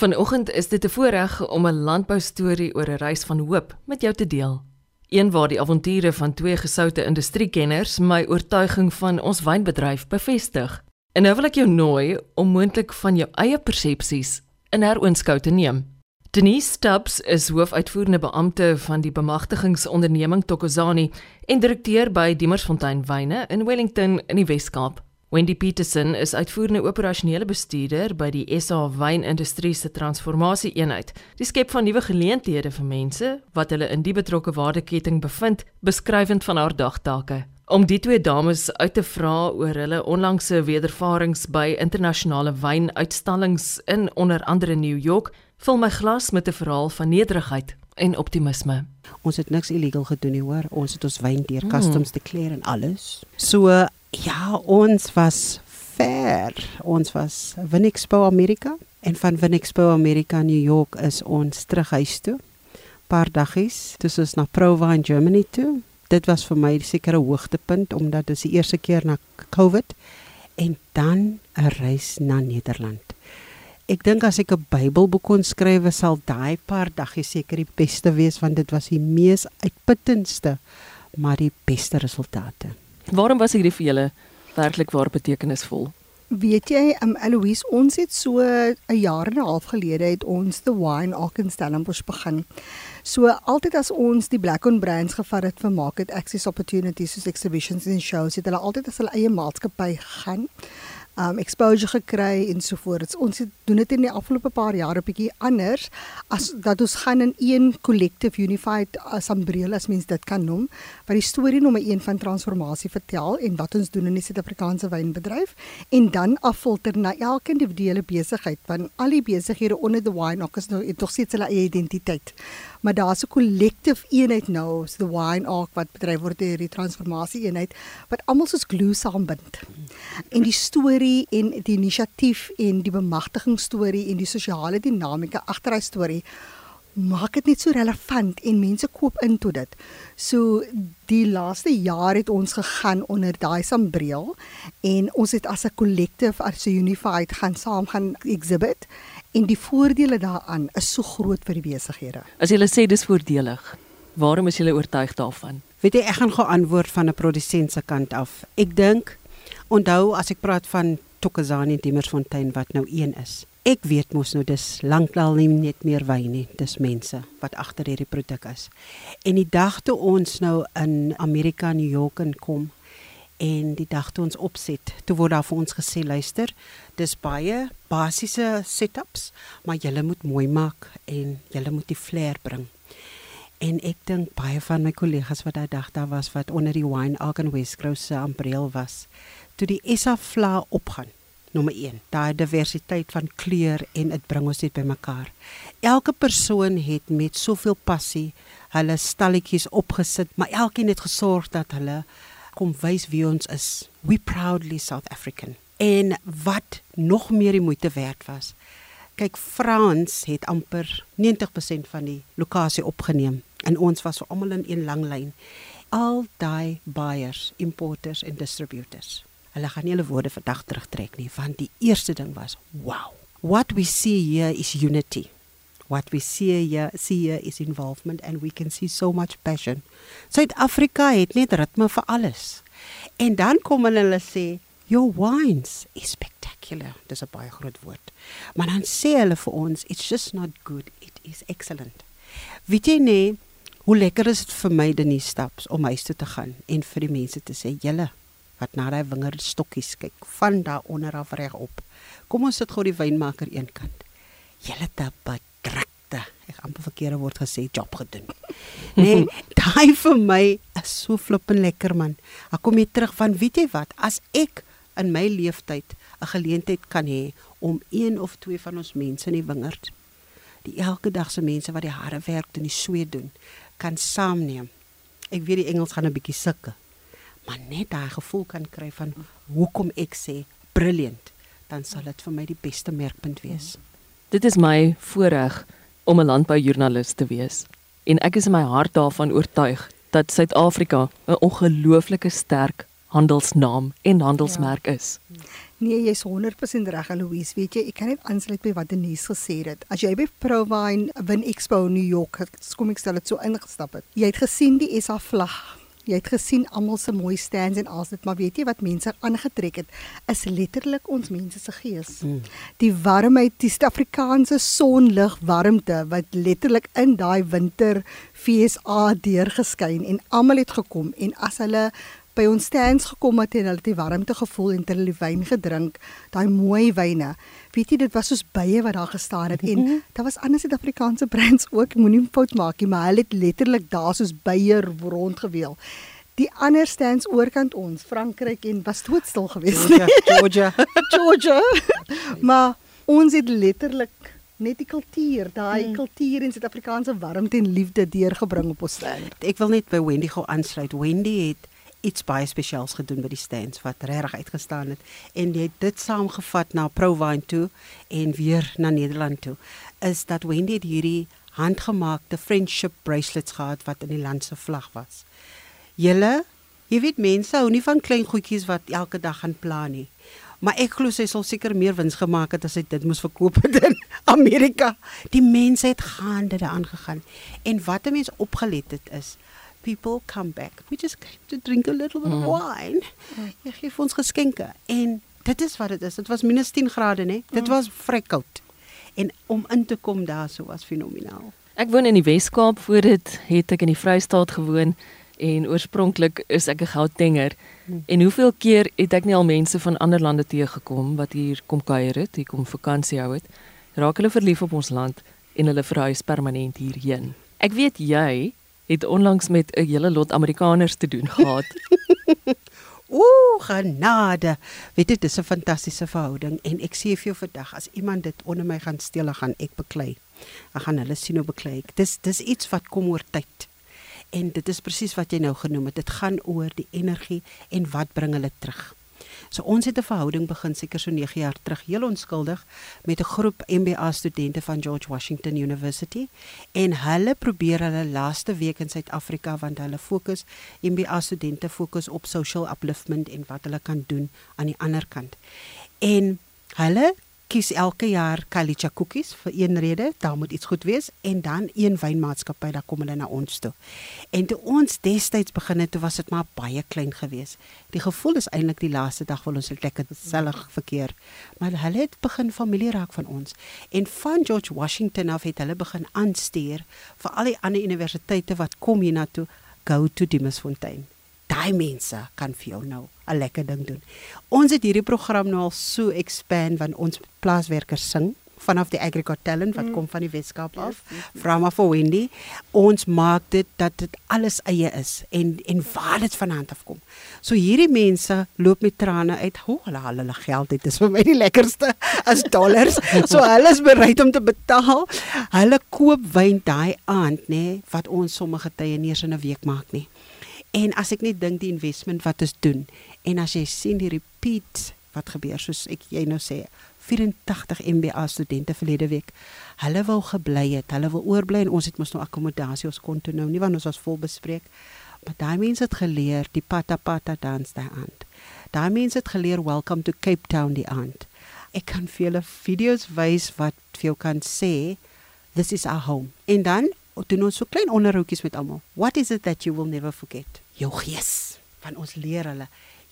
Vanoggend is dit 'n voorreg om 'n landboustorie oor 'n reis van hoop met jou te deel. Een waar die avonture van twee gesoute industriekenners my oortuiging van ons wynbedryf bevestig. En nou wil ek jou nooi om moontlik van jou eie persepsies in heroonskou te neem. Denise Stubbs is hoofuitvoerende beampte van die bemagtigingsonderneming Tokozani en direkteur by Diemersfontein Wyne in Wellington in die Wes-Kaap. Wendy Petersen is uitvoerende operasionele bestuurder by die SA Wynindustrie se transformasie eenheid. Die skep van nuwe geleenthede vir mense wat hulle in die betrokke waardeketting bevind, beskrywend van haar dagtake. Om die twee dames uit te vra oor hulle onlangse wedervarings by internasionale wynuitstallings in onder andere New York, vul my glas met 'n verhaal van nederigheid en optimisme. Ons het niks illegaal gedoen nie, hoor. Ons het ons wyn deur customs declare en alles. So ja, ons was fair. Ons was Winexpo Amerika en van Winexpo Amerika New York is ons terug huis toe. Paar daggies, dis ons na Prova in Germany toe. Dit was vir my seker 'n hoogtepunt omdat dit die eerste keer na COVID en dan 'n reis na Nederland. Ek dink as ek 'n Bybelboek kon skryf, sal daai paar daggies seker die beste wees want dit was die mees uitputtendste maar die beste resultate. Waarom was hierdie vir julle werklik waar betekenisvol? Weet jy, um, Eloise, ons het so 'n jaar en 'n half gelede het ons the Wine Ark in Stellenbosch begin. So altyd as ons die Black on Brands gevat het vir market access opportunities soos exhibitions en shows, het hulle altyd as hulle eie maatskappy gaan um exposure gekry en so voort. Ons het doen dit in die afgelope paar jare bietjie anders as dat ons gaan in een collective unified assemblée as mens dit kan noem, wat die storie nommer 1 van transformasie vertel en wat ons doen in die Suid-Afrikaanse wynbedryf en dan affilter na elke individuele besigheid want al die besighede onder the wine ook is nou het tog steeds hulle eie identiteit maar daar's 'n collective eenheid nou, so the wine arc wat bedryf word deur die transformasie eenheid wat almal soos glue saambind. En die storie en die inisiatief en die bemagtigingsstorie en die sosiale dinamika agter hy storie maak dit net so relevant en mense koop in tot dit. So die laaste jaar het ons gegaan onder daai sambreel en ons het as 'n collective as 'n unified gaan saam gaan exhibit en die voordele daaraan is so groot vir die besighede. As jy sê dis voordelig, waarom is jy oortuig daarvan? Weet jy, ek gaan gou antwoord van 'n produsent se kant af. Ek dink onthou as ek praat van Tokozani en Timmersfontein wat nou een is. Ek weet mos nou dis lankal nie net meer wyn nie, dis mense wat agter hierdie produk is. En die dag toe ons nou in Amerika, New York en kom en die dag toe ons opset, toe word daar vir ons gesê luister, dis baie basiese setups, maar jy moet mooi maak en jy moet die flair bring. En ek dink baie van my kollegas wat daai dag daar was wat onder die Wine Argan Westgrow se umbreel was, toe die Essa Fla opgaan. Nommer 1, daai diversiteit van kleur en dit bring ons net bymekaar. Elke persoon het met soveel passie hulle stalletjies opgesit, maar elkeen het gesorg dat hulle kom wys wie ons is. We proudly South African en wat nog meer die moeite werd was. Kyk Frans het amper 90% van die lokasie opgeneem en ons was so almal in een lang lyn. Al daai buyers, importers en distributors. Hulle gaan nie hulle woorde vandag terugtrek nie want die eerste ding was wow. What we see here is unity. What we see here, see here is involvement and we can see so much passion. Suid-Afrika het net ritme vir alles. En dan kom hulle en hulle sê your wines is spectacular. Dis 'n baie groot woord. Maar dan sê hulle vir ons, it's just not good, it is excellent. Weet jy nee, hoe lekker is dit vir my Denise Staps om huis toe te gaan en vir die mense te sê, julle wat na daai wingerd stokkies kyk, van daar onder af reg op. Kom ons sit gou die wynmaker eenkant. Julle te bedrukte. Ek amper verkeerde woord gesê, job gedoen. Nee, daai vir my is so flippend lekker man. Ek kom hier terug van weet jy wat, as ek in my leeftyd 'n geleentheid kan hê om een of twee van ons mense in die wingerd die elke dag se mense wat die harde werk doen, die sweet doen, kan saamneem. Ek weet die Engels gaan 'n bietjie sukkel, maar net daai gevoel kan kry van hoekom ek sê brilliant, dan sal dit vir my die beste merkpunt wees. Dit is my voorreg om 'n landboujoernalis te wees en ek is in my hart daarvan oortuig dat Suid-Afrika 'n ongelooflike sterk handelsnaam en handelsmerk is. Nee, jy's 100% reg, Louise. Weet jy, ek kan net aansluit by wat Denise gesê het. As jy by Provine Win Expo in New York, kom ek stel dit so ingestap het. Jy het gesien die SA vlag Jy het gesien almal se mooi stands en alles dit, maar weet jy wat mense aangetrek het is letterlik ons mense se gees. Mm. Die warmheid, die Suid-Afrikaanse sonlig warmte wat letterlik in daai winter FSA deurgeskyn en almal het gekom en as hulle by ons stands gekom het en hulle het die warmte gevoel en hulle die wyn gedrink, daai mooi wyne. Weet jy dit was soos bye wat daar gestaan het en mm -hmm. daar was ander Suid-Afrikaanse brands ook, moenie fout maak nie, maar hulle het letterlik daar soos bye rondgeweel. Die ander stands oorkant ons, Frankryk en was doodstil geweest. Georgia, Georgia. Georgia. maar ons het letterlik net die kultuur, daai mm. kultuur en Suid-Afrikaanse warmte en liefde deurgebring op ons stand. Ek wil net by Wendy gou aansluit. Wendy het iets baie spesiaals gedoen by die stands wat regtig uitgestaan het en jy het dit saamgevat na Provine toe en weer na Nederland toe is dat Wendy het hierdie handgemaakte friendship bracelets gehad wat in die land se vlag was. Julle, jy weet mense hou nie van klein goedjies wat elke dag gaan plan nie. Maar ek glo sy sal seker meer wins gemaak het as sy dit moes verkoop het in Amerika. Die mense het gaande daaraan gegaan. En wat 'n mens opgelet het is, people come back. We just came to drink a little bit of mm. wine. Mm. Jy gee vir ons geskenke en dit is wat dit is. Dit was minus 10 grade, né? Dit mm. was vrek koud. En om in te kom daar so was fenomenaal. Ek woon in die Wes-Kaap voor dit het ek in die Vrystaat gewoon en oorspronklik is ek 'n Gautenger. Hmm. En hoeveel keer het ek nie al mense van ander lande teëgekom wat hier kom kuier het, hier kom vakansie hou het. Raak hulle verlief op ons land en hulle verhuis permanent hierheen. Ek weet jy het onlangs met 'n hele lot Amerikaners te doen gehad. Ooh, genade. Weet jy, dis 'n fantastiese verhouding en ek sê vir jou vandag as iemand dit onder my gaan steel, gaan ek beklei. Ek gaan hulle sien hoe beklei ek. Dis dis iets wat kom oor tyd. En dit is presies wat jy nou genoem het. Dit gaan oor die energie en wat bring hulle terug. So ons het 'n verhouding begin seker so 9 jaar terug, heel onskuldig met 'n groep MBA studente van George Washington University en hulle probeer hulle laaste week in Suid-Afrika want hulle fokus MBA studente fokus op social upliftment en wat hulle kan doen aan die ander kant. En hulle kies elke jaar Kalicha koekies vir een rede, daar moet iets goed wees en dan een wynmaatskappy daar kom hulle na ons toe. En toe ons destyds begin het, toe was dit maar baie klein geweest. Die gevoel is eintlik die laaste dag wil ons lekker gesellig verkeer. Maar hulle het begin familie raak van ons en van George Washington af het hulle begin aanstuur vir al die ander universiteite wat kom hiernatoe go to Dimasfontein daai mense kan vir jou nou 'n lekker ding doen. Ons het hierdie program nou al so expand want ons plaaswerkers sing vanaf die Agrigot Talent wat mm. kom van die Weskaap af. Frama for Wendy. Ons maak dit dat dit alles eie is en en waar dit vanaand af kom. So hierdie mense loop met trane uit. Hoe hulle al hulle geld het. Dit is vir my die lekkerste as dollars. so hulle is bereid om te betaal. Hulle koop wyn daai aand nê nee, wat ons sommige tye nie eens in 'n week maak nie. En as ek net dink die investment wat ons doen en as jy sien die repeat wat gebeur soos ek jy nou sê 84 MBA studente verlede week. Hulle wou gebly het, hulle wil oorbly en ons het mos nou akkommodasie ons kon toe nou nie want ons was vol bespreek. Maar daai mense het geleer die pata pata dans daai aand. Daai mense het geleer welcome to Cape Town die aand. Ek kan vir julle video's wys wat vir jou kan sê this is our home. En dan doen ons so klein onderhoudjies met almal. What is it that you will never forget? Jou gees. Van ons leer hulle,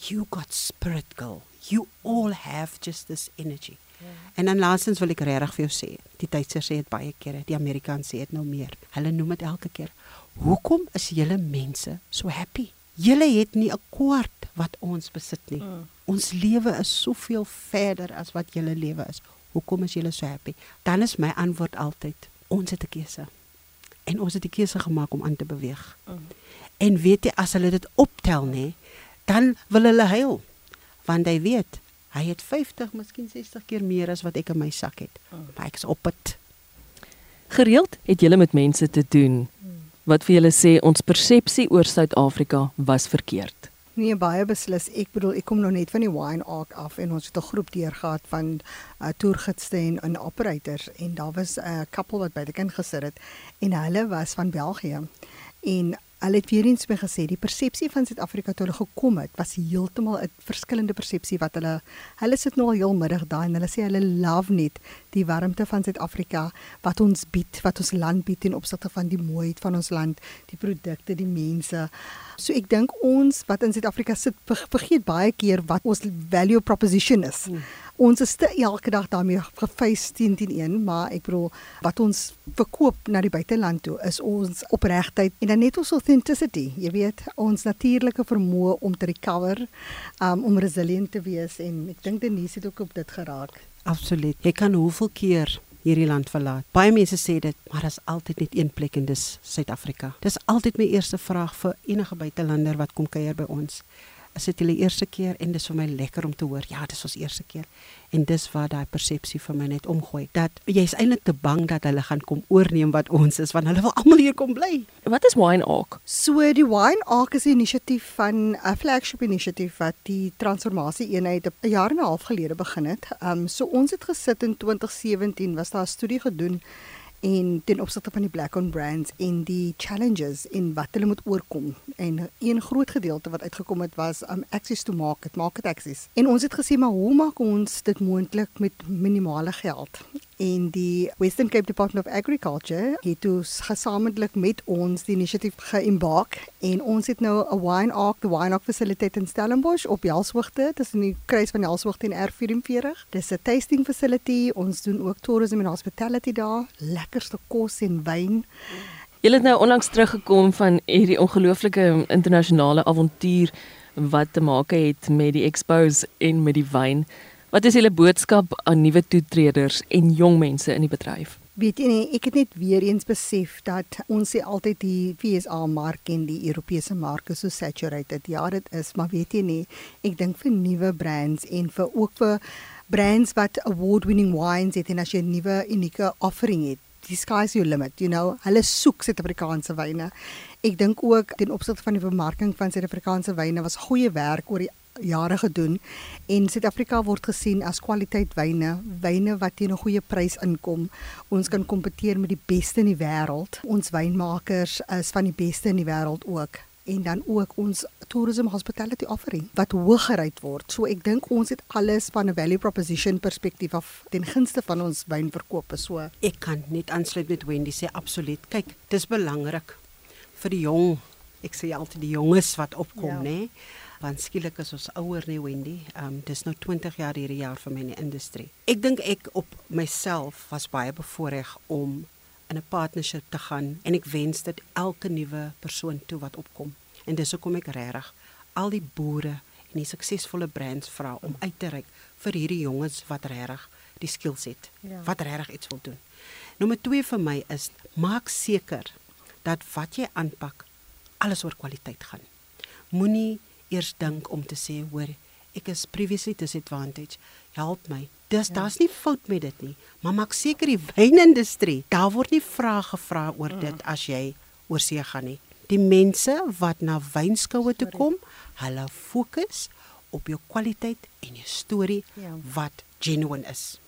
you got spirit girl. You all have just this energy. Yeah. En dan laasens wil ek regtig vir jou sê, die Duitsers sê dit baie kere, die Amerikaners sê dit nou meer. Hulle noem dit elke keer. Hoekom is julle mense so happy? Julle het nie 'n kwart wat ons besit nie. Mm. Ons lewe is soveel verder as wat julle lewe is. Hoekom is julle so happy? Dan is my antwoord altyd, ons het 'n keuse en ons het die keuse gemaak om aan te beweeg. Mm. En weet jy as hulle dit optel nê, dan wil hulle huil. Want hy weet, hy het 50, miskien 60 keer meer as wat ek in my sak het. Mm. Maar ek is op dit. Gereeld het julle met mense te doen wat vir julle sê ons persepsie oor Suid-Afrika was verkeerd. Nee, baie beslis. Ek bedoel, ek kom nou net van die Wine Ark af en ons het 'n groep deurgehad van uh, toergidste en, en operators en daar was 'n uh, koppel wat by die kind gesit het en hulle was van België. En Hulle het weer eens my gesê die persepsie van Suid-Afrika toe hulle gekom het was heeltemal 'n verskillende persepsie wat hulle hulle sit nou al heel middag daai en hulle sê hulle love net die warmte van Suid-Afrika wat ons bied, wat ons land bied in opsigte van die mooiheid van ons land, die produkte, die mense. So ek dink ons wat in Suid-Afrika sit vergeet baie keer wat ons value proposition is. Hmm ons is te elke dag daarmee gefees 10 teen 1, maar ek bedoel wat ons verkoop na die buiteland toe is ons opregtheid en dan net ons authenticity. Jy weet, ons natuurlike vermoë om te recover, um, om resilient te wees en ek dink Denise het ook op dit geraak. Absoluut. Jy kan hoeveel keer hierdie land verlaat. Baie mense sê dit, maar daar's altyd net een plek en dis Suid-Afrika. Dis altyd my eerste vraag vir enige buitelander wat kom kuier by ons is dit hulle eerste keer en dis vir my lekker om te hoor ja dis ons eerste keer. En dis waar daai persepsie vir my net omgooi dat jy's eintlik te bang dat hulle gaan kom oorneem wat ons is want hulle wil almal hier kom bly. Wat is wine ark so die wine ark is 'n inisiatief van 'n flagship inisiatief wat die transformasie eenheid 'n jaar en 'n half gelede begin het. Um so ons het gesit in 2017 was daar 'n studie gedoen en ten opsigte van die black owned brands en die challenges en wat hulle moet oorkom. En een groot gedeelte wat uitgekom het was um access to market market access. En ons het gesê maar hoe maak ons dit moontlik met minimale geld en die Western Cape Department of Agriculture het dus gesamentlik met ons die inisiatief geembark en ons het nou 'n wine ark the wine ark facility in Stellenbosch op Jelshoogte dis in die kruis van Jelshoogte en R44 dis 'n tasting facility ons doen ook tourism en hospitality daar lekkerste kos en wyn Julle het nou onlangs teruggekom van hierdie ongelooflike internasionale avontuur wat te maak het met die expos en met die wyn. Wat is julle boodskap aan nuwe toetreders en jong mense in die bedryf? Weet jy nie, ek het net weer eens besef dat ons sê altyd die FSA mark en die Europese mark is so saturated. Ja, dit is, maar weet jy nie, ek dink vir nuwe brands en vir ook vir brands wat award-winning wines het en as jy 'n nuwe unieke offering het, die sky's your limit, you know. Hulle soek Suid-Afrikaanse wyne. Ek dink ook ten opsigte van die bemarking van Suid-Afrikaanse wyne was goeie werk oor die jare gedoen en Suid-Afrika word gesien as kwaliteit wyne, wyne wat teen 'n goeie prys inkom. Ons kan kompeteer met die beste in die wêreld. Ons wynmakers is van die beste in die wêreld ook en dan ook ons tourism hospitality offering wat hoog gereid word. So ek dink ons het alles van 'n value proposition perspektief af ten gunste van ons wynverkope. So ek kan net aansluit met Wendy sê absoluut. Kyk, dis belangrik vir die jong, ek sê altyd die jonges wat opkom, ja. nê? Want skielik is ons ouer nie Wendy. Ehm um, dis nou 20 jaar hierdie jaar vir my in die industrie. Ek dink ek op myself was baie bevoordeel om in 'n partnership te gaan en ek wens dit elke nuwe persoon toe wat opkom. En dis hoekom ek regtig al die boere en die suksesvolle brands vra om uit te reik vir hierdie jonges wat regtig die skills het. Ja. Wat regtig iets wil doen. Nommer 2 vir my is maak seker dat wat jy aanpak alles oor kwaliteit gaan. Moenie eers dink om te sê hoor ek is previously disadvantaged. Help my. Dis ja. daar's nie fout met dit nie maar maak seker die wynindustrie daar word nie vrae gevra oor ja. dit as jy oor see gaan nie. Die mense wat na wynskoue toe kom hulle fokus op jou kwaliteit en jou storie ja. wat genuine is.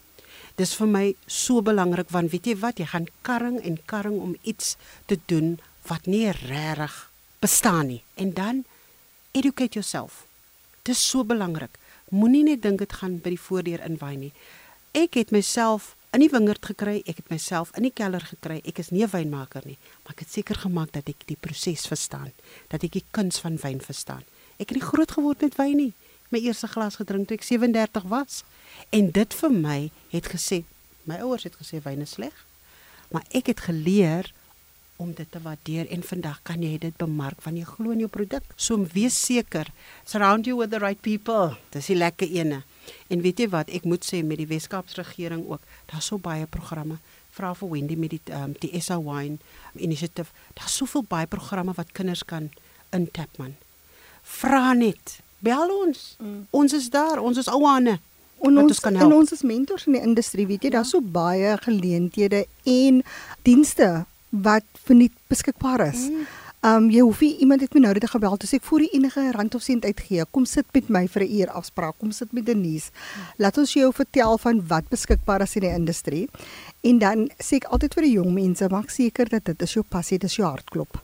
Dis vir my so belangrik want weet jy wat? Jy gaan karring en karring om iets te doen wat nie regtig bestaan nie. En dan educate yourself. Dis so belangrik. Moenie net dink dit gaan by die voordeur inwaai nie. Ek het myself in die wingerd gekry, ek het myself in die kelder gekry. Ek is nie 'n wynmaker nie, maar ek het seker gemaak dat ek die proses verstaan, dat ek die kuns van wyn verstaan. Ek het nie groot geword met wyn nie. My eerste glas gedrink toe ek 37 was. En dit vir my het gesê, my ouers het gesê wyn is sleg. Maar ek het geleer om dit te waardeer en vandag kan jy dit bemark want jy glo in jou produk. So wees seker, surround you with the right people. Dis die lekker ene. En weet jy wat, ek moet sê met die Weskaapse regering ook, daar's so baie programme. Vra vir Wendy met die um, die SA Wine Initiative. Daar's soveel baie programme wat kinders kan intap man. Vra net. Bel ons. Mm. Ons is daar. Ons is ouane. En ons, ons kan help. En ons is mentors in die industrie, weet jy, ja. daar's so baie geleenthede en dienste wat verniet beskikbaar is. Mm. Um jy hoef nie iemand het my nou net gebel toe sê ek voer die enige rand of sent uitgee. Kom sit met my vir 'n uur afspraak. Kom sit met Denise. Laat ons jou vertel van wat beskikbaar is in die industrie. En dan sê ek altyd vir die jong mense, maak seker dat dit is jou passie, dit is jou hartklop.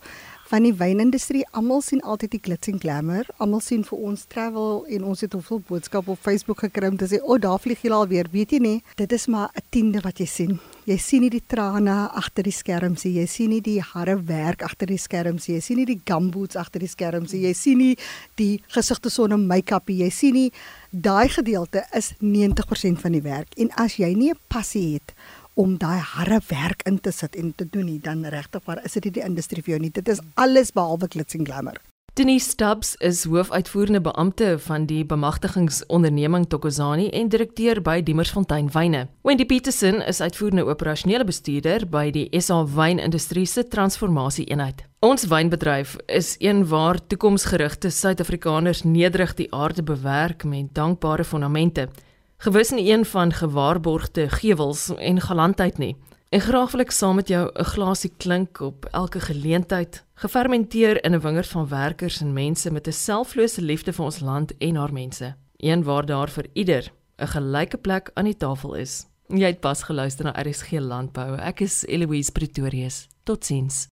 van die wynindustrie. Almal sien altyd die glitz en glamour. Almal sien vir ons travel en ons het hoeveel boodskappe op Facebook gekry om te sê, "O, oh, daar vlieg jy al weer." Weet jy nie, dit is maar 'n tiende wat jy sien. Jy sien nie die trane agter die skerms nie. Jy sien nie die harde werk agter die skerms nie. Jy sien nie die gumboots agter die skerms nie. Jy sien nie die gesigte sonder make-up nie. Jy sien nie daai gedeelte is 90% van die werk. En as jy nie 'n passie het om daai harde werk in te sit en te doen nie, dan regtig waar is dit nie die industrie vir jou nie. Dit is alles behalwe glitz en glamour. Denise Stubbs is hoofuitvoerende beampte van die bemagtigingsonderneming Tokozani en direkteur by Diemersfontein Wyne. Wendy Petersen is uitvoerende operasionele bestuurder by die SA Wynindustrie se transformasie eenheid. Ons wynbedryf is een waar toekomsgerigte Suid-Afrikaners nederig die aarde bewerk met dankbare fondamente, gewis nie een van gewaarborgde gewels en galantheid nie. En graag wil ek saam met jou 'n glasie klink op elke geleentheid, gefermenteer in 'n wingerd van werkers en mense met 'n selflose liefde vir ons land en haar mense. Een waar daar vir ieder 'n gelyke plek aan die tafel is. Jy het pas geluister na RSG Landbou. Ek is Eloise Pretorius. Totsiens.